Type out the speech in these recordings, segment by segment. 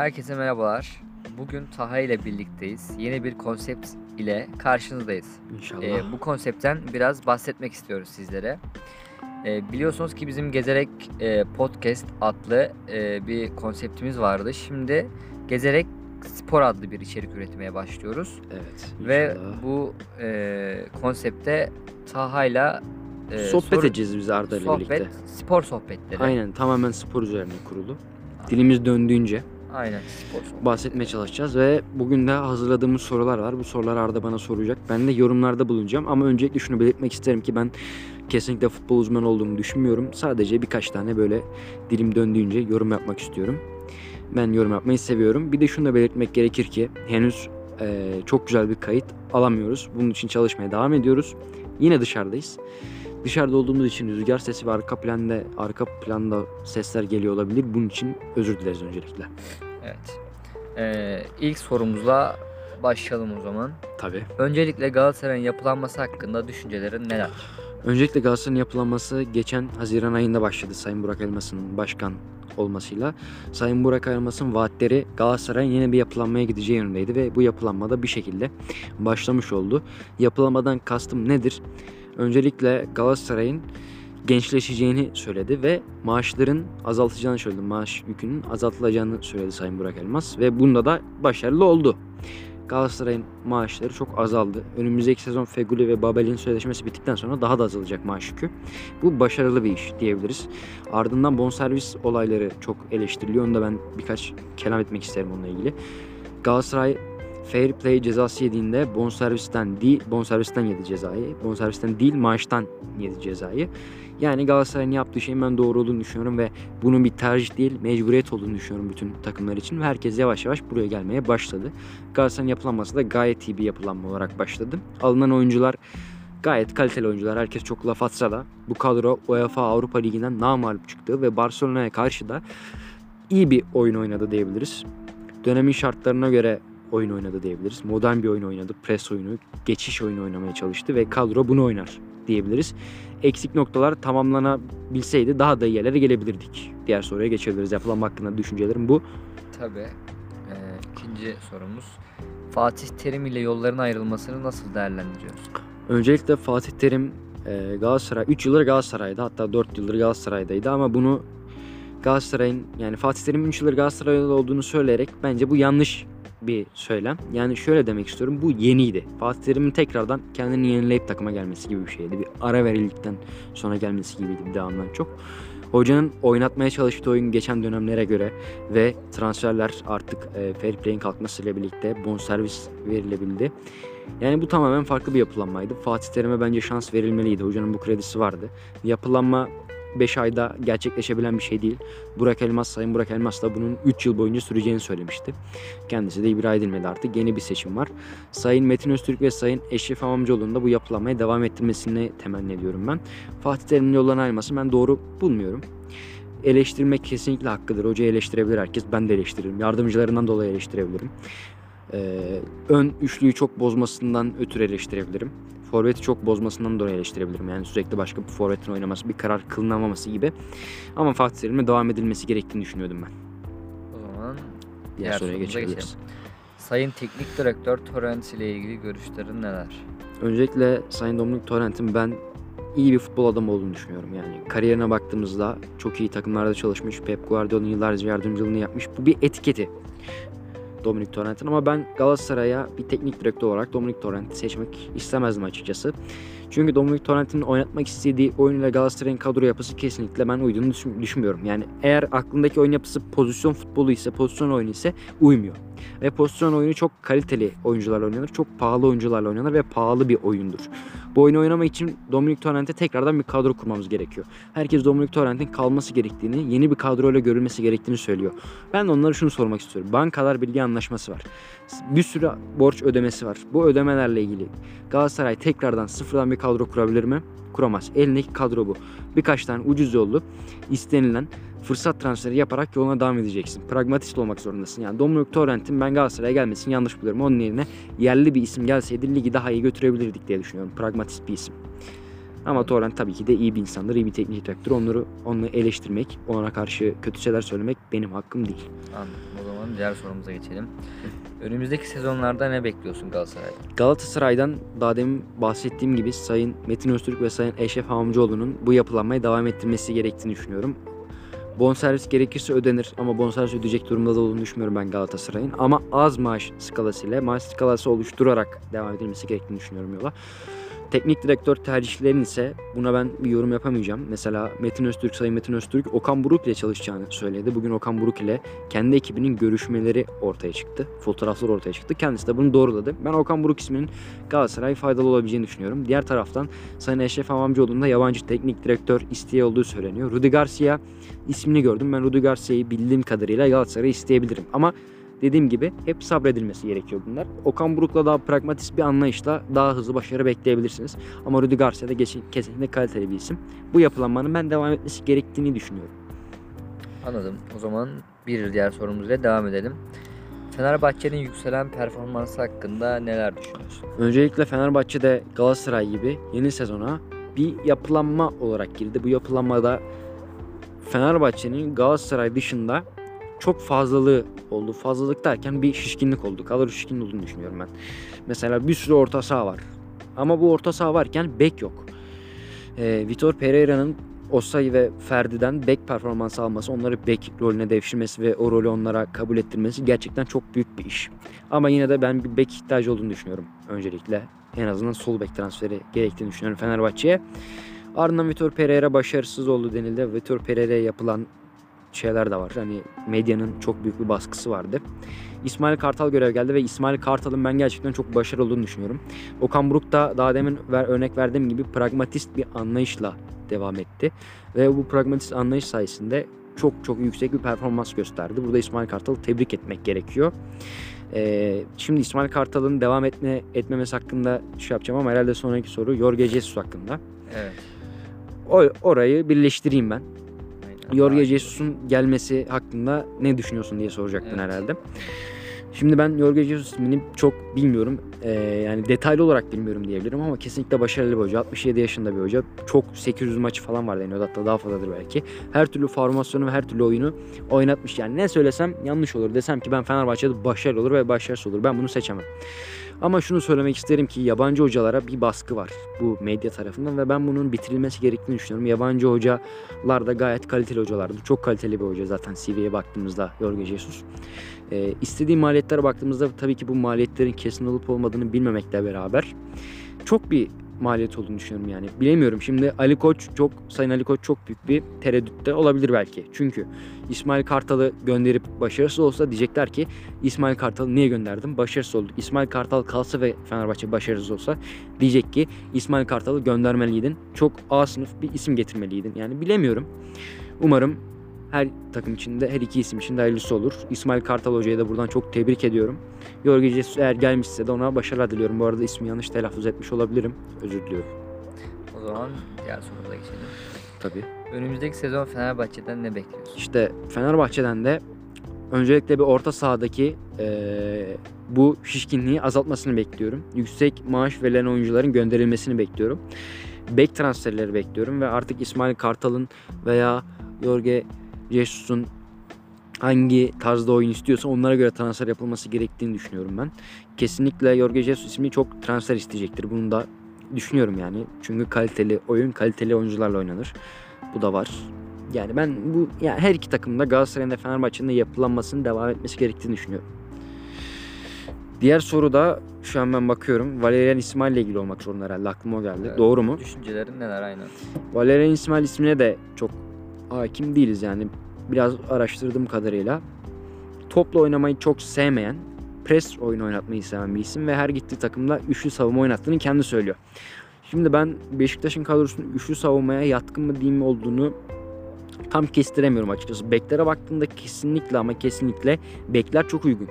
Herkese merhabalar. Bugün Taha ile birlikteyiz. Yeni bir konsept ile karşınızdayız. İnşallah. Ee, bu konseptten biraz bahsetmek istiyoruz sizlere. Ee, biliyorsunuz ki bizim Gezerek e, Podcast adlı e, bir konseptimiz vardı. Şimdi Gezerek Spor adlı bir içerik üretmeye başlıyoruz. evet. Ve inşallah. bu e, konsepte Taha'yla e, sohbet soru- edeceğiz biz Arda ile sohbet, birlikte. spor sohbetleri. Aynen tamamen spor üzerine kurulu. Dilimiz döndüğünce Aynen spor bahsetmeye çalışacağız ve bugün de hazırladığımız sorular var. Bu soruları Arda bana soracak. Ben de yorumlarda bulunacağım ama öncelikle şunu belirtmek isterim ki ben kesinlikle futbol uzmanı olduğumu düşünmüyorum. Sadece birkaç tane böyle dilim döndüğünce yorum yapmak istiyorum. Ben yorum yapmayı seviyorum. Bir de şunu da belirtmek gerekir ki henüz eee, çok güzel bir kayıt alamıyoruz. Bunun için çalışmaya devam ediyoruz. Yine dışarıdayız. Dışarıda olduğumuz için rüzgar sesi ve arka planda arka planda sesler geliyor olabilir. Bunun için özür dileriz öncelikle. Evet. Ee, ilk sorumuzla başlayalım o zaman. Tabii. Öncelikle Galatasaray'ın yapılanması hakkında düşüncelerin neler? Öncelikle Galatasaray'ın yapılanması geçen Haziran ayında başladı Sayın Burak Elmas'ın başkan olmasıyla. Sayın Burak Elmas'ın vaatleri Galatasaray'ın yeni bir yapılanmaya gideceği yönündeydi ve bu yapılanma da bir şekilde başlamış oldu. Yapılanmadan kastım nedir? Öncelikle Galatasaray'ın gençleşeceğini söyledi ve maaşların azaltacağını söyledi. Maaş yükünün azaltılacağını söyledi Sayın Burak Elmas ve bunda da başarılı oldu. Galatasaray'ın maaşları çok azaldı. Önümüzdeki sezon Feguli ve Babel'in sözleşmesi bittikten sonra daha da azalacak maaş yükü. Bu başarılı bir iş diyebiliriz. Ardından bonservis olayları çok eleştiriliyor. Onu da ben birkaç kelam etmek isterim onunla ilgili. Galatasaray fair play cezası yediğinde bonservisten değil, bonservisten yedi cezayı. Bonservisten değil maaştan yedi cezayı. Yani Galatasaray'ın yaptığı şeyin ben doğru olduğunu düşünüyorum ve bunun bir tercih değil mecburiyet olduğunu düşünüyorum bütün takımlar için. Ve herkes yavaş yavaş buraya gelmeye başladı. Galatasaray'ın yapılanması da gayet iyi bir yapılanma olarak başladı. Alınan oyuncular gayet kaliteli oyuncular. Herkes çok laf atsa da bu kadro UEFA Avrupa Ligi'nden namalup çıktı ve Barcelona'ya karşı da iyi bir oyun oynadı diyebiliriz. Dönemin şartlarına göre oyun oynadı diyebiliriz. Modern bir oyun oynadı. Pres oyunu, geçiş oyunu oynamaya çalıştı ve kadro bunu oynar diyebiliriz. Eksik noktalar tamamlanabilseydi daha da iyi yerlere gelebilirdik. Diğer soruya geçebiliriz. Yapılan hakkında düşüncelerim bu. Tabii. Ee, ikinci sorumuz. Fatih Terim ile yolların ayrılmasını nasıl değerlendiriyorsun? Öncelikle Fatih Terim e, Galatasaray 3 yıldır Galatasaray'da hatta 4 yıldır Galatasaray'daydı ama bunu Galatasaray'ın yani Fatih Terim'in 3 yıldır Galatasaray'da olduğunu söyleyerek bence bu yanlış bir söylem. Yani şöyle demek istiyorum bu yeniydi. Fatih Terim'in tekrardan kendini yenileyip takıma gelmesi gibi bir şeydi. Bir ara verildikten sonra gelmesi gibiydi bir devamdan çok. Hocanın oynatmaya çalıştığı oyun geçen dönemlere göre ve transferler artık e, fair play'in kalkmasıyla birlikte bonservis verilebildi. Yani bu tamamen farklı bir yapılanmaydı. Fatih Terim'e bence şans verilmeliydi. Hocanın bu kredisi vardı. Yapılanma 5 ayda gerçekleşebilen bir şey değil. Burak Elmas, Sayın Burak Elmas da bunun 3 yıl boyunca süreceğini söylemişti. Kendisi de ibra edilmedi artık. Yeni bir seçim var. Sayın Metin Öztürk ve Sayın Eşref Amamcıoğlu'nun da bu yapılanmaya devam ettirmesini temenni ediyorum ben. Fatih Terim'in yoldan ayrılmasını ben doğru bulmuyorum. Eleştirmek kesinlikle hakkıdır. Hocayı eleştirebilir herkes. Ben de eleştiririm. Yardımcılarından dolayı eleştirebilirim. Ee, ön üçlüyü çok bozmasından ötürü eleştirebilirim. Forveti çok bozmasından dolayı eleştirebilirim. Yani sürekli başka bir forvetin oynaması, bir karar kılınamaması gibi. Ama Fatih Terim'e devam edilmesi gerektiğini düşünüyordum ben. O zaman Diğer, Diğer soruya geçebiliriz. Sayın Teknik Direktör Torrent ile ilgili görüşlerin neler? Öncelikle Sayın Dominik Torrent'in ben iyi bir futbol adamı olduğunu düşünüyorum. Yani kariyerine baktığımızda çok iyi takımlarda çalışmış. Pep Guardiola'nın yıllarca yardımcılığını yapmış. Bu bir etiketi. Dominik Torrent'in ama ben Galatasaray'a bir teknik direktör olarak Dominik Torrent'i seçmek istemezdim açıkçası. Çünkü Dominik Torrent'in oynatmak istediği oyunla Galatasaray'ın kadro yapısı kesinlikle ben uyduğunu düşün- düşünmüyorum. Yani eğer aklındaki oyun yapısı pozisyon futbolu ise, pozisyon oyunu ise uymuyor. Ve pozisyon oyunu çok kaliteli oyuncularla oynanır. Çok pahalı oyuncularla oynanır ve pahalı bir oyundur. Bu oyunu oynamak için Dominik Torrent'e tekrardan bir kadro kurmamız gerekiyor. Herkes Dominik Torrent'in kalması gerektiğini, yeni bir kadroyla görülmesi gerektiğini söylüyor. Ben de onlara şunu sormak istiyorum. Bankalar Birliği anlaşması var. Bir sürü borç ödemesi var. Bu ödemelerle ilgili Galatasaray tekrardan sıfırdan bir kadro kurabilir mi? Kuramaz. Elindeki kadro bu. Birkaç tane ucuz yollu istenilen fırsat transferi yaparak yoluna devam edeceksin. Pragmatist olmak zorundasın. Yani Dominic Torrent'in ben Galatasaray'a gelmesini yanlış buluyorum. Onun yerine yerli bir isim gelseydi ligi daha iyi götürebilirdik diye düşünüyorum. Pragmatist bir isim. Ama Torrent tabii ki de iyi bir insandır, iyi bir teknik direktör. Onları onu eleştirmek, ona karşı kötü şeyler söylemek benim hakkım değil. Anladım. O zaman diğer sorumuza geçelim. Önümüzdeki sezonlarda ne bekliyorsun Galatasaray'dan? Galatasaray'dan daha demin bahsettiğim gibi Sayın Metin Öztürk ve Sayın Eşref Hamamcıoğlu'nun bu yapılanmayı devam ettirmesi gerektiğini düşünüyorum. Bonservis gerekirse ödenir ama bonservis ödeyecek durumda da olduğunu düşünmüyorum ben Galatasaray'ın. Ama az maaş skalasıyla, maaş skalası oluşturarak devam edilmesi gerektiğini düşünüyorum yola. Teknik direktör tercihlerin ise buna ben bir yorum yapamayacağım. Mesela Metin Öztürk, Sayın Metin Öztürk Okan Buruk ile çalışacağını söyledi. Bugün Okan Buruk ile kendi ekibinin görüşmeleri ortaya çıktı. Fotoğraflar ortaya çıktı. Kendisi de bunu doğruladı. Ben Okan Buruk isminin Galatasaray faydalı olabileceğini düşünüyorum. Diğer taraftan Sayın Eşref Hamamcıoğlu'nun da yabancı teknik direktör isteği olduğu söyleniyor. Rudi Garcia ismini gördüm. Ben Rudi Garcia'yı bildiğim kadarıyla Galatasaray'ı isteyebilirim. Ama dediğim gibi hep sabredilmesi gerekiyor bunlar. Okan Buruk'la daha pragmatist bir anlayışla daha hızlı başarı bekleyebilirsiniz. Ama Rudi Garcia da geçin- kesinlikle kaliteli bir isim. Bu yapılanmanın ben devam etmesi gerektiğini düşünüyorum. Anladım. O zaman bir diğer sorumuzla devam edelim. Fenerbahçe'nin yükselen performansı hakkında neler düşünüyorsun? Öncelikle Fenerbahçe de Galatasaray gibi yeni sezona bir yapılanma olarak girdi. Bu yapılanmada Fenerbahçe'nin Galatasaray dışında çok fazlalığı oldu. Fazlalık derken bir şişkinlik oldu. Kadro şişkin olduğunu düşünüyorum ben. Mesela bir sürü orta saha var. Ama bu orta saha varken bek yok. Ee, Vitor Pereira'nın Osayi ve Ferdi'den bek performansı alması, onları bek rolüne devşirmesi ve o rolü onlara kabul ettirmesi gerçekten çok büyük bir iş. Ama yine de ben bir bek ihtiyacı olduğunu düşünüyorum öncelikle. En azından sol bek transferi gerektiğini düşünüyorum Fenerbahçe'ye. Ardından Vitor Pereira başarısız oldu denildi. Vitor Pereira'ya yapılan şeyler de var. Hani medyanın çok büyük bir baskısı vardı. İsmail Kartal görev geldi ve İsmail Kartal'ın ben gerçekten çok başarılı olduğunu düşünüyorum. Okan Buruk da daha demin ver, örnek verdiğim gibi pragmatist bir anlayışla devam etti. Ve bu pragmatist anlayış sayesinde çok çok yüksek bir performans gösterdi. Burada İsmail Kartal'ı tebrik etmek gerekiyor. Ee, şimdi İsmail Kartal'ın devam etme etmemesi hakkında şey yapacağım ama herhalde sonraki soru Jorge Jesus hakkında. Evet. O, orayı birleştireyim ben. Jorge Jesus'un gelmesi hakkında ne düşünüyorsun diye soracaktın Evet. herhalde. Şimdi ben Jorge Jesus ismini çok bilmiyorum. Ee, yani detaylı olarak bilmiyorum diyebilirim ama kesinlikle başarılı bir hoca. 67 yaşında bir hoca. Çok 800 maçı falan var deniyor. Hatta daha fazladır belki. Her türlü formasyonu ve her türlü oyunu oynatmış. Yani ne söylesem yanlış olur. Desem ki ben Fenerbahçe'de başarılı olur ve başarısız olur. Ben bunu seçemem. Ama şunu söylemek isterim ki yabancı hocalara bir baskı var bu medya tarafından ve ben bunun bitirilmesi gerektiğini düşünüyorum. Yabancı hocalar da gayet kaliteli hocalardı. Çok kaliteli bir hoca zaten CV'ye baktığımızda Jorge Jesus. Ee, istediği maliyetlere baktığımızda tabii ki bu maliyetlerin kesin olup olmadığını bilmemekle beraber çok bir maliyet olduğunu düşünüyorum yani. Bilemiyorum. Şimdi Ali Koç çok Sayın Ali Koç çok büyük bir tereddütte olabilir belki. Çünkü İsmail Kartal'ı gönderip başarısız olsa diyecekler ki İsmail Kartal'ı niye gönderdim? Başarısız olduk. İsmail Kartal kalsa ve Fenerbahçe başarısız olsa diyecek ki İsmail Kartal'ı göndermeliydin. Çok A sınıf bir isim getirmeliydin. Yani bilemiyorum. Umarım her takım içinde, her iki isim için de hayırlısı olur. İsmail Kartal Hoca'yı da buradan çok tebrik ediyorum. Jorge Jesus eğer gelmişse de ona başarılar diliyorum. Bu arada ismi yanlış telaffuz etmiş olabilirim. Özür diliyorum. O zaman diğer sorumuza geçelim. Tabii. Önümüzdeki sezon Fenerbahçe'den ne bekliyorsun? İşte Fenerbahçe'den de öncelikle bir orta sahadaki eee, bu şişkinliği azaltmasını bekliyorum. Yüksek maaş verilen oyuncuların gönderilmesini bekliyorum. Bek transferleri bekliyorum ve artık İsmail Kartal'ın veya Jorge Jesus'un hangi tarzda oyun istiyorsa onlara göre transfer yapılması gerektiğini düşünüyorum ben. Kesinlikle Jorge Jesus ismi çok transfer isteyecektir. Bunu da düşünüyorum yani. Çünkü kaliteli oyun kaliteli oyuncularla oynanır. Bu da var. Yani ben bu yani her iki takımda Galatasaray'ın da Fenerbahçe'nin de yapılanmasının devam etmesi gerektiğini düşünüyorum. Diğer soru da şu an ben bakıyorum. Valerian İsmail ile ilgili olmak zorunda herhalde. Aklıma o geldi. Evet. Doğru mu? Düşüncelerin neler aynen? Valerian İsmail ismine de çok hakim değiliz yani. Biraz araştırdığım kadarıyla. Topla oynamayı çok sevmeyen, pres oyunu oynatmayı seven bir isim ve her gittiği takımda üçlü savunma oynattığını kendi söylüyor. Şimdi ben Beşiktaş'ın kadrosunun üçlü savunmaya yatkın mı değil mi olduğunu tam kestiremiyorum açıkçası. Beklere baktığımda kesinlikle ama kesinlikle bekler çok uygun.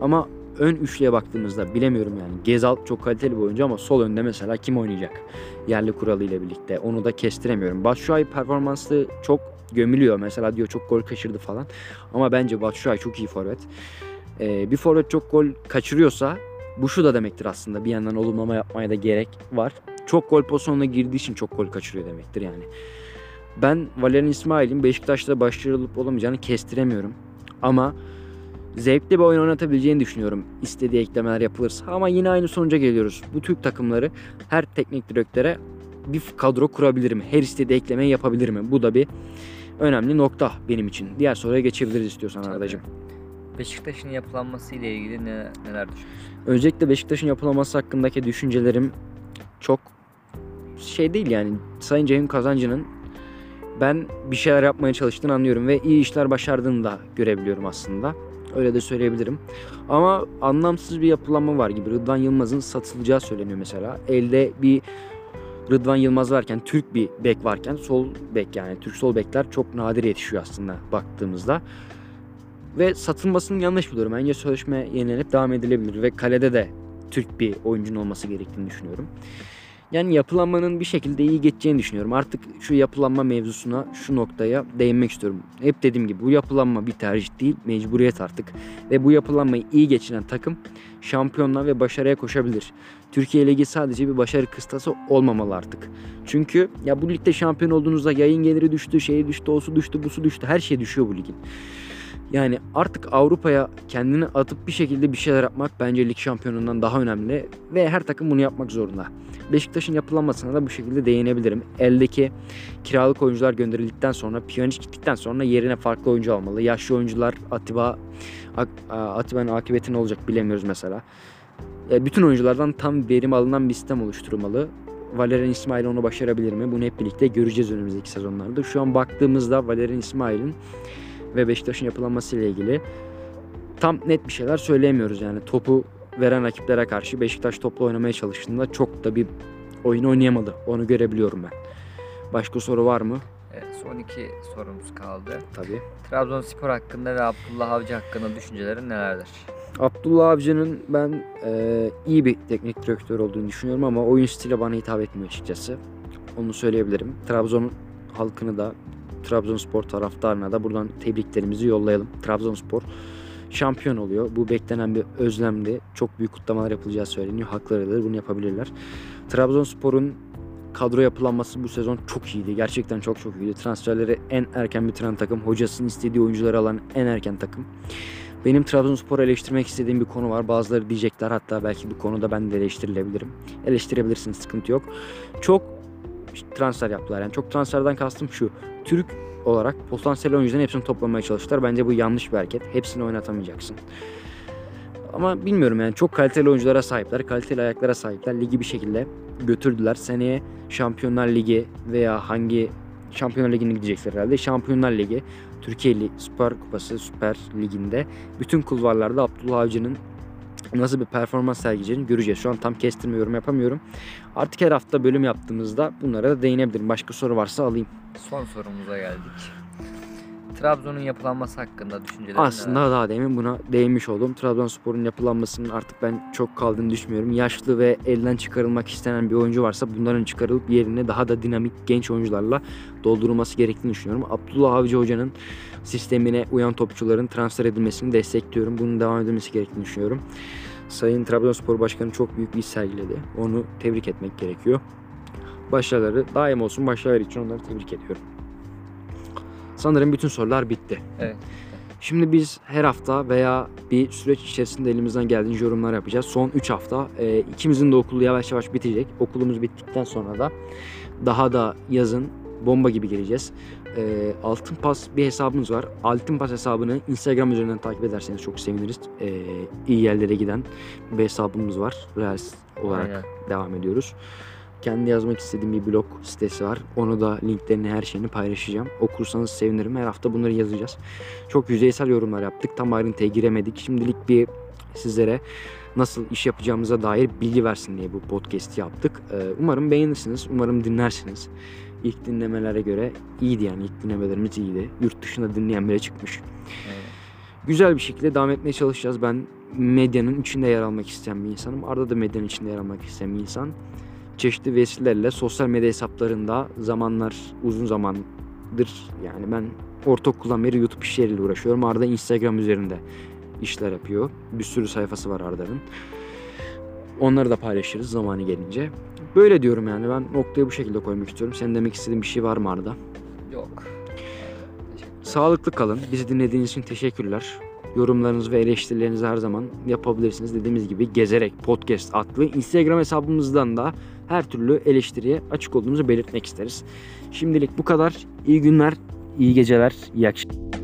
Ama ön üçlüye baktığımızda bilemiyorum yani. Gezal çok kaliteli bir oyuncu ama sol önde mesela kim oynayacak? Yerli kuralı ile birlikte. Onu da kestiremiyorum. Batshuayi performansı çok gömülüyor. Mesela diyor çok gol kaçırdı falan. Ama bence Batshuayi çok iyi forvet. Ee, bir forvet çok gol kaçırıyorsa bu şu da demektir aslında. Bir yandan olumlama yapmaya da gerek var. çok gol pozisyonuna girdiği için çok gol kaçırıyor demektir yani. Ben Valerian İsmail'in Beşiktaş'ta başarılı olup olamayacağını kestiremiyorum. Ama zevkli bir oyun oynatabileceğini düşünüyorum. İstediği eklemeler yapılırsa. Ama yine aynı sonuca geliyoruz. Bu Türk takımları her teknik direktöre bir kadro kurabilir mi? Her istediği eklemeyi yapabilir mi? Bu da bir önemli nokta benim için. Diğer soruya geçebiliriz istiyorsan Tabii. Arda'cığım. Beşiktaş'ın yapılanması ile ilgili ne, neler düşünüyorsun? Öncelikle Beşiktaş'ın yapılaması hakkındaki düşüncelerim çok şey değil yani. Sayın Ceyhun Kazancı'nın ben bir şeyler yapmaya çalıştığını anlıyorum ve iyi işler başardığını da görebiliyorum aslında. Öyle de söyleyebilirim. Ama anlamsız bir yapılanma var gibi. Rıdvan Yılmaz'ın satılacağı söyleniyor mesela. Elde bir Rıdvan Yılmaz varken, Türk bir bek varken sol bek yani Türk sol bekler çok nadir yetişiyor aslında baktığımızda. Ve satılmasını yanlış buluyorum. Bence sözleşme yenilenip devam edilebilir ve kalede de Türk bir oyuncunun olması gerektiğini düşünüyorum. Yani yapılanmanın bir şekilde iyi geçeceğini düşünüyorum. Artık şu yapılanma mevzusuna, şu noktaya değinmek istiyorum. Hep dediğim gibi bu yapılanma bir tercih değil, mecburiyet artık. Ve bu yapılanmayı iyi geçiren takım şampiyonluğa ve başarıya koşabilir. Türkiye Ligi sadece bir başarı kıstası olmamalı artık. Çünkü ya bu ligde şampiyon olduğunuzda yayın geliri düştü, şeyi düştü, osu düştü, busu düştü. Her şey düşüyor bu ligin. Yani artık Avrupa'ya kendini atıp bir şekilde bir şeyler yapmak bence lig şampiyonundan daha önemli ve her takım bunu yapmak zorunda. Beşiktaş'ın yapılanmasına da bu şekilde değinebilirim. Eldeki kiralık oyuncular gönderildikten sonra, Piyaniç gittikten sonra yerine farklı oyuncu almalı. Yaşlı oyuncular Atiba Atiba'nın akıbeti ne olacak bilemiyoruz mesela. Bütün oyunculardan tam verim alınan bir sistem oluşturulmalı. Valerian İsmail onu başarabilir mi? Bunu hep birlikte göreceğiz önümüzdeki sezonlarda. Şu an baktığımızda Valerian İsmail'in ve Beşiktaş'ın yapılanması ile ilgili tam net bir şeyler söyleyemiyoruz yani. Topu veren rakiplere karşı Beşiktaş topla oynamaya çalıştığında çok da bir oyun oynayamadı. Onu görebiliyorum ben. Başka soru var mı? Evet, son iki sorumuz kaldı. Tabii. Trabzonspor hakkında ve Abdullah Avcı hakkında düşüncelerin nelerdir? Abdullah Avcı'nın ben e, iyi bir teknik direktör olduğunu düşünüyorum ama oyun stili bana hitap etmiyor açıkçası. Onu söyleyebilirim. Trabzon halkını da Trabzonspor taraftarına da buradan tebriklerimizi yollayalım. Trabzonspor şampiyon oluyor. Bu beklenen bir özlemdi. Çok büyük kutlamalar yapılacağı söyleniyor. Haklarıdır. Bunu yapabilirler. Trabzonspor'un kadro yapılanması bu sezon çok iyiydi. Gerçekten çok çok iyiydi. Transferleri en erken bitiren takım. Hocasının istediği oyuncuları alan en erken takım. Benim Trabzonspor'u eleştirmek istediğim bir konu var. Bazıları diyecekler hatta belki bu konuda ben de eleştirilebilirim. Eleştirebilirsiniz sıkıntı yok. Çok transfer yaptılar. Yani çok transferden kastım şu. Türk olarak potansiyel oyuncuların hepsini toplamaya çalıştılar. Bence bu yanlış bir hareket. Hepsini oynatamayacaksın. Ama bilmiyorum yani çok kaliteli oyunculara sahipler. Kaliteli ayaklara sahipler. Ligi bir şekilde götürdüler. Seneye Şampiyonlar Ligi veya hangi Şampiyonlar Ligi'ne gidecekler herhalde. Şampiyonlar Ligi, Türkiye Li- Süper Kupası, Süper Ligi'nde bütün kulvarlarda Abdullah Avcı'nın nasıl bir performans sergileyeceğini göreceğiz. Şu an tam kestirme yorum yapamıyorum. Artık her hafta bölüm yaptığımızda bunlara da değinebilirim. Başka soru varsa alayım. Son sorumuza geldik. Trabzon'un yapılanması hakkında düşüncelerin Aslında neler? daha demin buna değinmiş oldum. Trabzonspor'un yapılanmasının artık ben çok kaldığını düşünmüyorum. Yaşlı ve elden çıkarılmak istenen bir oyuncu varsa bunların çıkarılıp yerine daha da dinamik genç oyuncularla doldurulması gerektiğini düşünüyorum. Abdullah Avcı Hoca'nın sistemine uyan topçuların transfer edilmesini destekliyorum. Bunun devam edilmesi gerektiğini düşünüyorum. Sayın Trabzonspor Başkanı çok büyük bir iş sergiledi. Onu tebrik etmek gerekiyor. Başarıları daim olsun. Başarıları için onları tebrik ediyorum. Sanırım bütün sorular bitti. Evet. Şimdi biz her hafta veya bir süreç içerisinde elimizden geldiğince yorumlar yapacağız. Son 3 hafta e, ikimizin de okulu yavaş yavaş bitecek. Okulumuz bittikten sonra da daha da yazın bomba gibi geleceğiz. E, Altın Pas bir hesabımız var. Altın Pas hesabını Instagram üzerinden takip ederseniz çok seviniriz. E, iyi yerlere giden bir hesabımız var. Reels olarak Aynen. devam ediyoruz. Kendi yazmak istediğim bir blog sitesi var. Onu da linklerini her şeyini paylaşacağım. Okursanız sevinirim. Her hafta bunları yazacağız. Çok yüzeysel yorumlar yaptık. Tam ayrıntıya giremedik. Şimdilik bir sizlere nasıl iş yapacağımıza dair bilgi versin diye bu podcast yaptık. Ee, umarım beğenirsiniz. Umarım dinlersiniz. İlk dinlemelere göre iyiydi yani. İlk dinlemelerimiz iyiydi. Yurt dışında dinleyen bile çıkmış. Evet. Güzel bir şekilde devam etmeye çalışacağız. Ben medyanın içinde yer almak isteyen bir insanım. Arda da medyanın içinde yer almak isteyen bir insan. Çeşitli vesilelerle sosyal medya hesaplarında zamanlar uzun zamandır yani ben ortaokuldan beri YouTube işleriyle uğraşıyorum. Arda Instagram üzerinde işler yapıyor. Bir sürü sayfası var Arda'nın. Onları da paylaşırız zamanı gelince. Böyle diyorum yani ben noktayı bu şekilde koymak istiyorum. Senin demek istediğin bir şey var mı Arda? Yok. Sağlıklı kalın. Bizi dinlediğiniz için teşekkürler. Yorumlarınızı ve eleştirilerinizi her zaman yapabilirsiniz. Dediğimiz gibi gezerek podcast adlı Instagram hesabımızdan da her türlü eleştiriye açık olduğumuzu belirtmek isteriz. Şimdilik bu kadar. İyi günler, iyi geceler, iyi akşamlar.